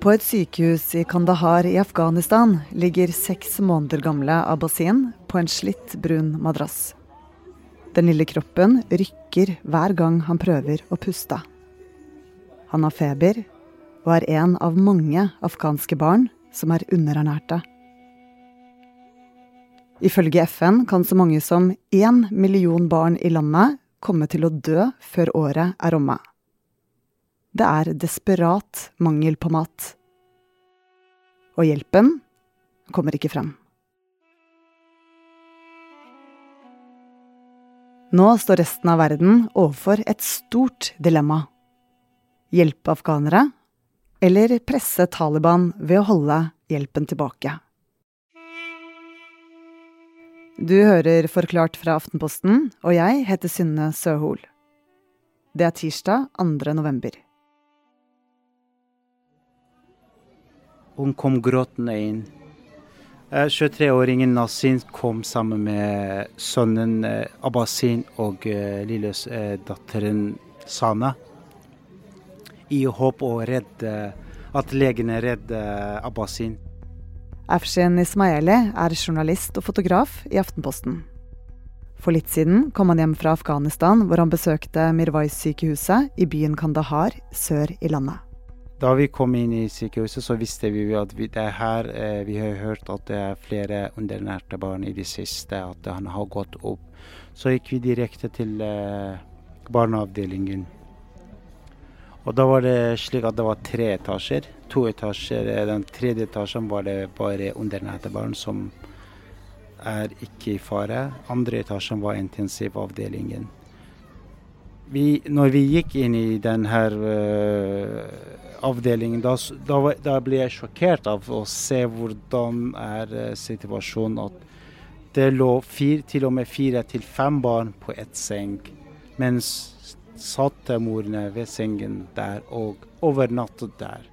På et sykehus i Kandahar i Afghanistan ligger seks måneder gamle Abbasin på en slitt, brun madrass. Den lille kroppen rykker hver gang han prøver å puste. Han har feber og er en av mange afghanske barn som er underernærte. Ifølge FN kan så mange som én million barn i landet komme til å dø før året er omme. Det er desperat mangel på mat. Og hjelpen kommer ikke frem. Nå står resten av verden overfor et stort dilemma. Hjelpe afghanere, eller presse Taliban ved å holde hjelpen tilbake. Du hører Forklart fra Aftenposten, og jeg heter Synne Søhol. Det er tirsdag 2. november. Hun kom gråtende inn. 23-åringen Nasin kom sammen med sønnen eh, Abbasin og eh, lille eh, datteren Sana. I håp å redde at legene redder Abbasin. Afshin Ismaili er journalist og fotograf i Aftenposten. For litt siden kom han hjem fra Afghanistan, hvor han besøkte Mirwais-sykehuset i byen Kandahar sør i landet. Da vi kom inn i sykehuset, så visste vi at vi, det er her eh, Vi har hørt at det er flere undernærte barn i det siste, at han har gått opp. Så gikk vi direkte til eh, barneavdelingen. Og da var det slik at det var tre etasjer. To etasjer. Eh, den tredje etasjen var det bare undernærte barn som er ikke i fare. Andre etasjen var intensivavdelingen. Vi, når vi gikk inn i denne uh, avdelingen, da, da, da, ble jeg sjokkert av å se hvordan er uh, situasjonen. At det lå fire, til og med fire til fem barn på ett seng, mens satte morene ved sengen der og overnattet der.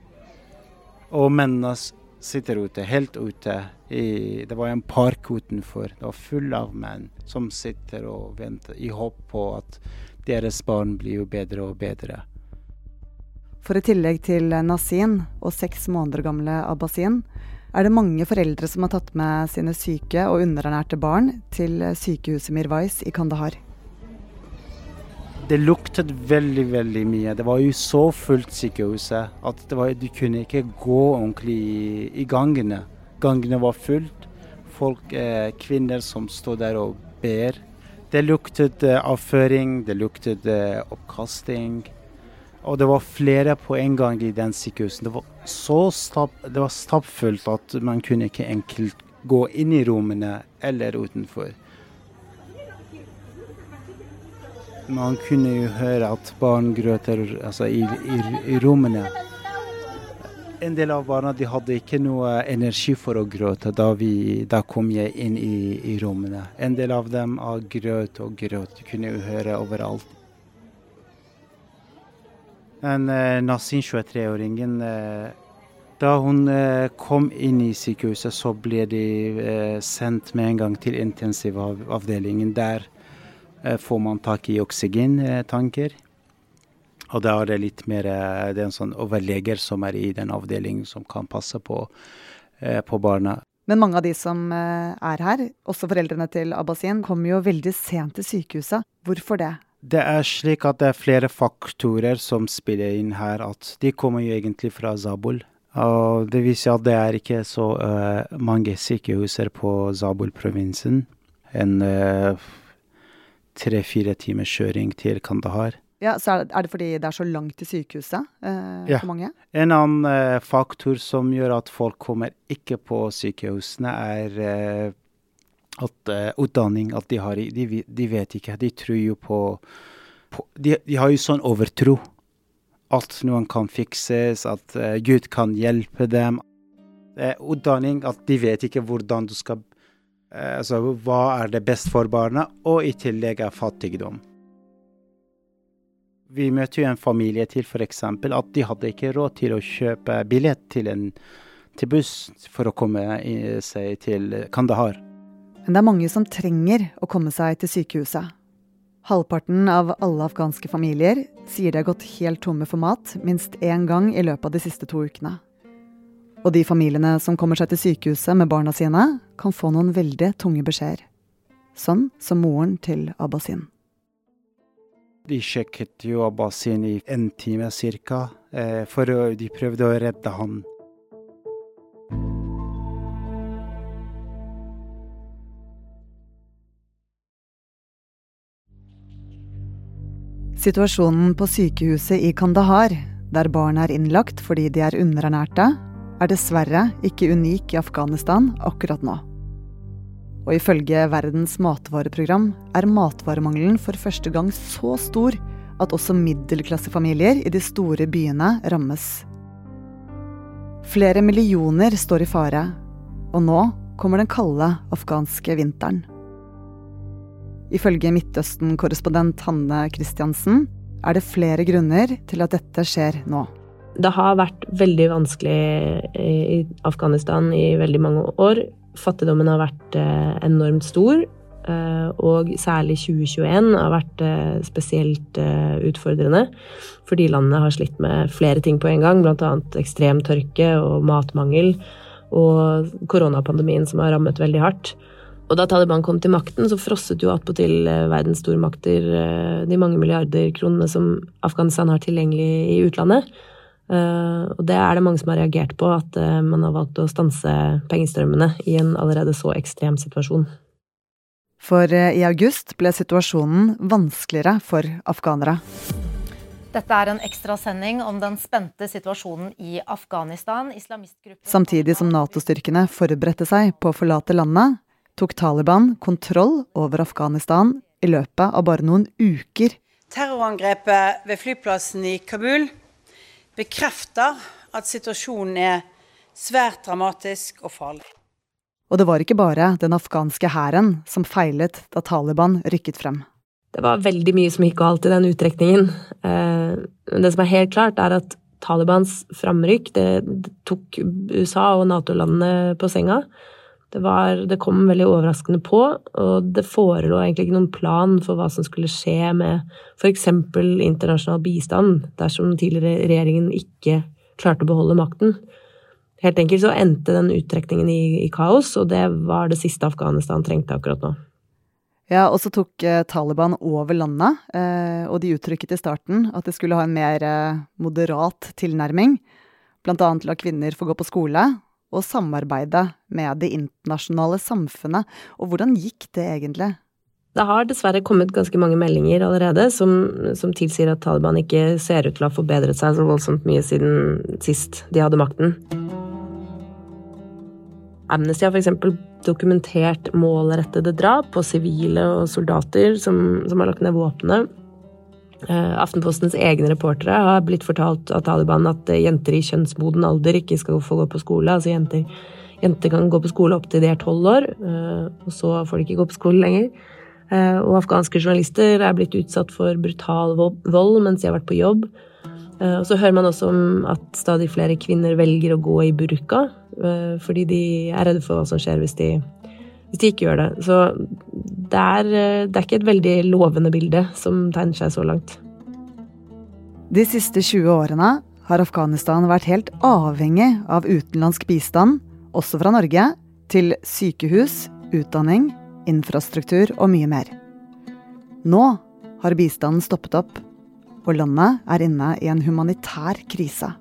Og mennene sitter ute, helt ute. I, det var en park utenfor. Det var full av menn som sitter og venter i håp på at deres barn blir jo bedre og bedre. For i tillegg til Nasin og seks måneder gamle Abbasin, er det mange foreldre som har tatt med sine syke og underernærte barn til sykehuset Mirwais i Kandahar. Det luktet veldig, veldig mye. Det var jo så fullt sykehuset at var, du kunne ikke gå ordentlig i, i gangene. Gangene var fullt. Folk, eh, kvinner som stod der og ber. Det luktet eh, avføring, det luktet eh, oppkasting. Og det var flere på en gang i den sykehusen. Det var så stapp, det var stappfullt at man kunne ikke enkelt gå inn i rommene eller utenfor. Man kunne jo høre at barn grøter altså i, i, i, rommene. En del av barna de hadde ikke noe energi for å gråte da, vi, da kom jeg inn i, i rommene. En del av dem gråt og grøt. Du kunne jo høre overalt. En, eh, Nasin 23-åringen eh, Da hun eh, kom inn i sykehuset, så ble de eh, sendt med en gang til intensivavdelingen. Der eh, får man tak i oksygentanker. Og da er det litt mer eh, Det er en sånn overleger som er i den avdelingen, som kan passe på, på barna. Men mange av de som er her, også foreldrene til Abbasin, kommer jo veldig sent til sykehuset. Hvorfor det? Det er slik at det er flere faktorer som spiller inn her. At de kommer jo egentlig fra Zabul. Og det viser at det er ikke så uh, mange sykehuser på Zabul-provinsen. En uh, tre-fire timers kjøring til Kandahar. Ja, så Er det fordi det er så langt til sykehuset eh, ja. for mange? En annen faktor som gjør at folk kommer ikke på sykehusene, er at uh, utdanning at de har de, de, vet ikke. De tror jo på, på de, de, har jo sånn overtro. At noen kan fikses, at uh, Gud kan hjelpe dem. Uh, utdanning at de vet ikke hvordan du skal Altså hva er det best for barna, og i tillegg er fattigdom. Vi møter jo en familie til f.eks. at de hadde ikke råd til å kjøpe billett til en til buss for å komme seg til Kandahar. Men det er mange som trenger å komme seg til sykehuset. Halvparten av alle afghanske familier sier de har gått helt tomme for mat minst én gang i løpet av de siste to ukene. Og de familiene som kommer seg til sykehuset med barna sine, kan få noen veldig tunge beskjeder. Sånn som moren til Abbasin. De sjekket jo Abbasin i en time ca. Eh, for de prøvde å redde han. Situasjonen på sykehuset i Kandahar, der barn er innlagt fordi de er underernærte, er dessverre ikke unik i Afghanistan akkurat nå. Og ifølge Verdens matvareprogram er matvaremangelen for første gang så stor at også middelklassefamilier i de store byene rammes. Flere millioner står i fare, og nå kommer den kalde afghanske vinteren. Ifølge Midtøsten-korrespondent Hanne Christiansen er det flere grunner til at dette skjer nå. Det har vært veldig vanskelig i Afghanistan i veldig mange år. Fattigdommen har vært eh, enormt stor, eh, og særlig 2021 har vært eh, spesielt utfordrende. Fordi landet har slitt med flere ting på en gang, bl.a. ekstrem tørke og matmangel. Og koronapandemien som har rammet veldig hardt. Og da Taliban kom til makten, så frosset jo attpåtil verdens stormakter de mange milliarder kronene som Afghanistan har tilgjengelig i utlandet. Eh, og det er det mange som har reagert på, at man har valgt å stanse pengestrømmene i en allerede så ekstrem situasjon. For i august ble situasjonen vanskeligere for afghanere. Dette er en ekstrasending om den spente situasjonen i Afghanistan. Samtidig som Nato-styrkene forberedte seg på å forlate landet, tok Taliban kontroll over Afghanistan i løpet av bare noen uker. Terrorangrepet ved flyplassen i Kabul bekrefter at situasjonen er svært dramatisk og farlig. Og det var ikke bare den afghanske hæren som feilet da Taliban rykket frem. Det var veldig mye som gikk galt i den uttrekningen. Eh, det som er helt klart, er at Talibans framrykk det tok USA og Nato-landene på senga. Det, var, det, kom veldig overraskende på, og det forelå egentlig ikke noen plan for hva som skulle skje med f.eks. internasjonal bistand dersom den tidligere regjeringen ikke klarte å beholde makten. Helt enkelt så endte den uttrekningen i, i kaos, og det var det siste Afghanistan trengte akkurat nå. Ja, og så tok eh, Taliban over landet, eh, og de uttrykket i starten at de skulle ha en mer eh, moderat tilnærming. Blant annet la kvinner få gå på skole, og samarbeide med det internasjonale samfunnet. Og hvordan gikk det egentlig? Det har dessverre kommet ganske mange meldinger allerede som, som, tilsier at Taliban ikke ser ut til å ha forbedret seg så voldsomt mye siden sist de hadde makten. Amnesty har f.eks. dokumentert målrettede drap på sivile og soldater som, som har lagt ned våpenet Eh, Aftenpostens egne reportere har blitt fortalt av Taliban at eh, jenter i kjønnsmoden alder ikke skal få gå på skole. Altså jenter, jenter kan gå på skole opp til de er tolv år, eh, og så får de ikke gå på skole lenger. Og afghanske journalister er blitt utsatt for brutal vold mens de har vært på jobb. Og så hører man også om at stadig flere kvinner velger å gå i burka fordi de er redde for hva som skjer hvis de hvis de ikke gjør det. Så det er, det er ikke et veldig lovende bilde som tegner seg så langt. De siste 20 årene har Afghanistan vært helt avhengig av utenlandsk bistand, også fra Norge, til sykehus, utdanning, infrastruktur og mye mer. Nå har bistanden stoppet opp, og landet er inne i en humanitær krise.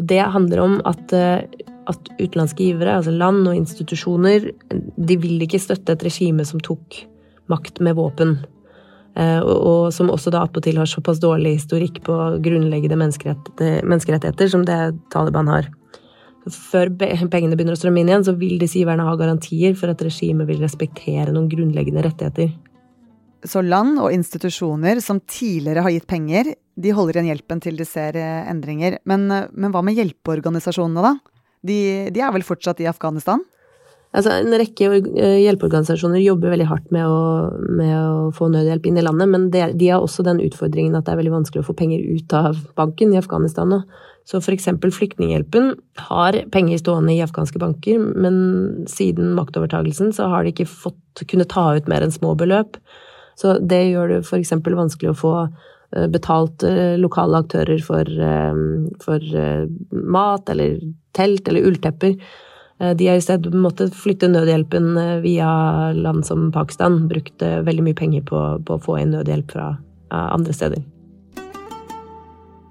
Og det handler om at eh, at utenlandske givere, altså land og institusjoner, de vil ikke støtte et regime som tok makt med våpen. Eh, og, som også da attpåtil har såpass dårlig historikk på grunnleggende menneskerettigheter som det Taliban har. Før pengene begynner å strømme inn igjen, så vil disse giverne ha garantier for at regimet vil respektere noen grunnleggende rettigheter. Så land og institusjoner som tidligere har gitt penger, de holder igjen hjelpen til de ser eh, endringer. Men, eh, men hva med hjelpeorganisasjonene, da? De, de er vel fortsatt i Afghanistan? Altså, en rekke eh, hjelpeorganisasjoner jobber veldig hardt med å, med å få nødhjelp inn i landet, men det, de har også den utfordringen at det er veldig vanskelig å få penger ut av banken i Afghanistan nå. Så for eksempel Flyktninghjelpen har penger stående i afghanske banker, men siden maktovertagelsen så har de ikke fått kunne ta ut mer enn små beløp. Så det gjør det for eksempel vanskelig å få betalt lokale aktører for, for mat eller telt eller ulltepper. De har i stedet måttet flytte nødhjelpen via land som Pakistan. Brukte veldig mye penger på, på å få inn nødhjelp fra andre steder.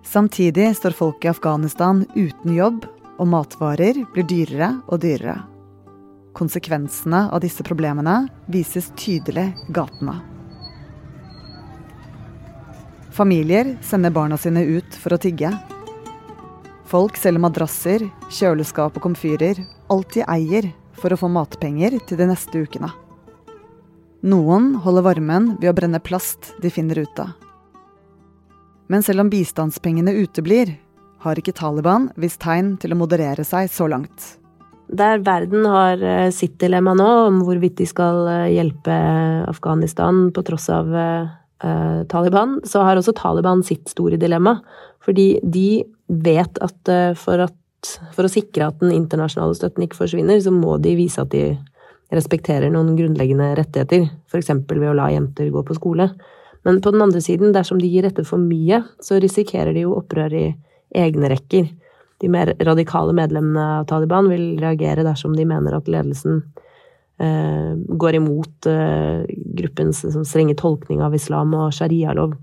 Samtidig står folk i Afghanistan uten jobb, og matvarer blir dyrere og dyrere. Konsekvensene av disse problemene vises tydelig gatene. Familier sender barna sine ut for å tigge. Folk selger madrasser, kjøleskap og komfyrer, alt de eier, for å få matpenger til de neste ukene. Noen holder varmen ved å brenne plast de finner ute. Men selv om bistandspengene uteblir, har ikke Taliban vist tegn til å moderere seg så langt. Der verden har eh, sitt dilemma nå om hvorvidt de skal eh, hjelpe Afghanistan på tross av uh, Taliban, så har også Taliban sitt store dilemma. Fordi de vet at for, at for å sikre at den internasjonale støtten ikke forsvinner, så må de vise at de respekterer noen grunnleggende rettigheter. F.eks. ved å la jenter gå på skole. Men på den andre siden, dersom de gir etter for mye, så risikerer de jo opprør i egne rekker. De mer radikale medlemmene av Taliban vil reagere dersom de mener at ledelsen eh, går imot eh, gruppens liksom, strenge tolkning av islam og sharialov.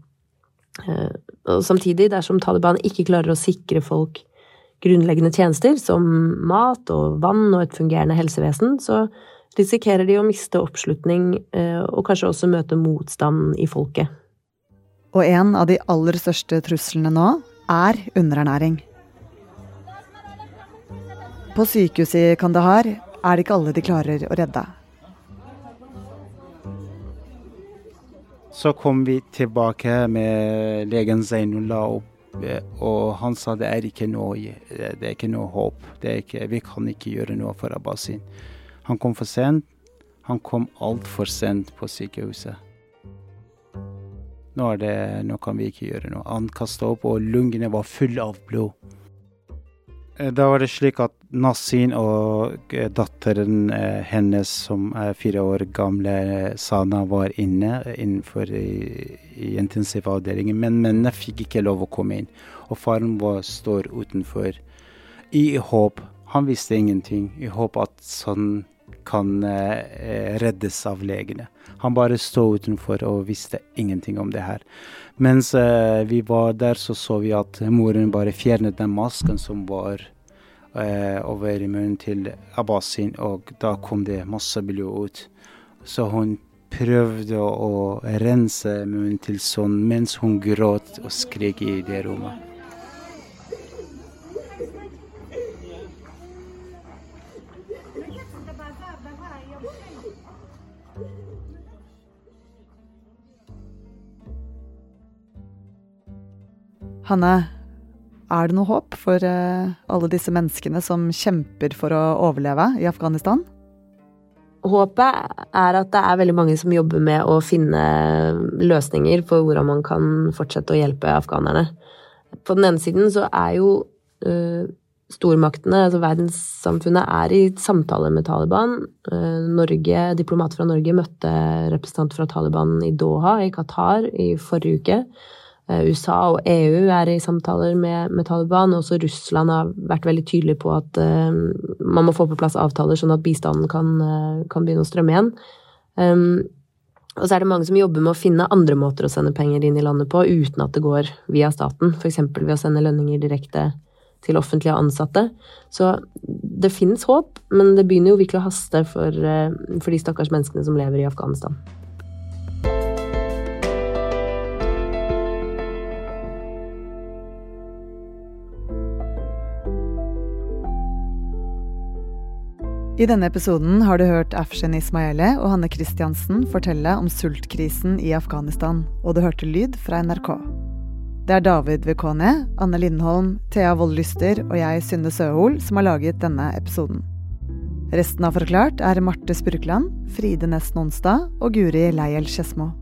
Eh, og samtidig, dersom Taliban ikke klarer å sikre folk grunnleggende tjenester som mat og vann og et fungerende helsevesen, så risikerer de å miste oppslutning eh, og kanskje også møte motstand i folket. Og en av de aller største truslene nå er underernæring. På sykehuset i Kandahar er det ikke alle de klarer å redde. Så kom vi tilbake med legen Zainullah opp, eh, og han sa det er ikke noe, det er ikke noe håp. Ikke, vi kan ikke gjøre noe for Abbasin. Han kom for sent. Han kom altfor sent på sykehuset. Nå, det, nå, kan vi ikke gjøre noe. Han kasta opp, og lungene var fulle av blod. Eh, da var det slik at Nasin og eh, datteren eh, hennes, som er fire år gamle, Sana, var inne innenfor i, i intensivavdelingen. Men mennene fikk ikke lov å komme inn. Og faren var, står utenfor i håp. Han visste ingenting. I håp at sånn kan eh, reddes av legene. Han bare sto utenfor og visste ingenting om det her. Mens eh, vi var der, så så vi at moren bare fjernet den masken som var eh, over i munnen til Abbasin, og da kom det masse blod ut. Så hun prøvde å rense munnen til sånn mens hun gråt og skrek i det rommet. Hanne, er det noe håp for eh, alle disse menneskene som kjemper for å overleve i Afghanistan? Håpet er at det er veldig mange som jobber med å finne løsninger for hvordan man kan fortsette å hjelpe afghanerne. På den ene siden så er jo uh, stormaktene, altså verdenssamfunnet, er i samtale med Taliban. Uh, Norge, Diplomater fra Norge møtte representanter fra Taliban i Doha i Qatar i forrige uke. Eh, USA og EU er i samtaler med, med, Taliban. og Også Russland har vært veldig tydelig på at uh, man må få på plass avtaler sånn at bistanden kan, uh, kan begynne å strømme igjen. Um, og så er det mange som jobber med å finne andre måter å sende penger inn i landet på uten at det går via staten. F.eks. ved å sende lønninger direkte til offentlige ansatte. Så det finnes håp, men det begynner jo virkelig å haste for, uh, for de stakkars menneskene som lever i Afghanistan. I denne episoden har du hørt Afshin Ismaele og Hanne Christiansen fortelle om sultkrisen i Afghanistan, og du hørte lyd fra NRK. Det er David Vekone, Anne Lindholm, Thea Wold Lyster og jeg, Synne Søhol, som har laget denne episoden. Resten av Forklart er Marte Spurkland, Fride Næss Nonstad og Guri Leiel Skedsmo.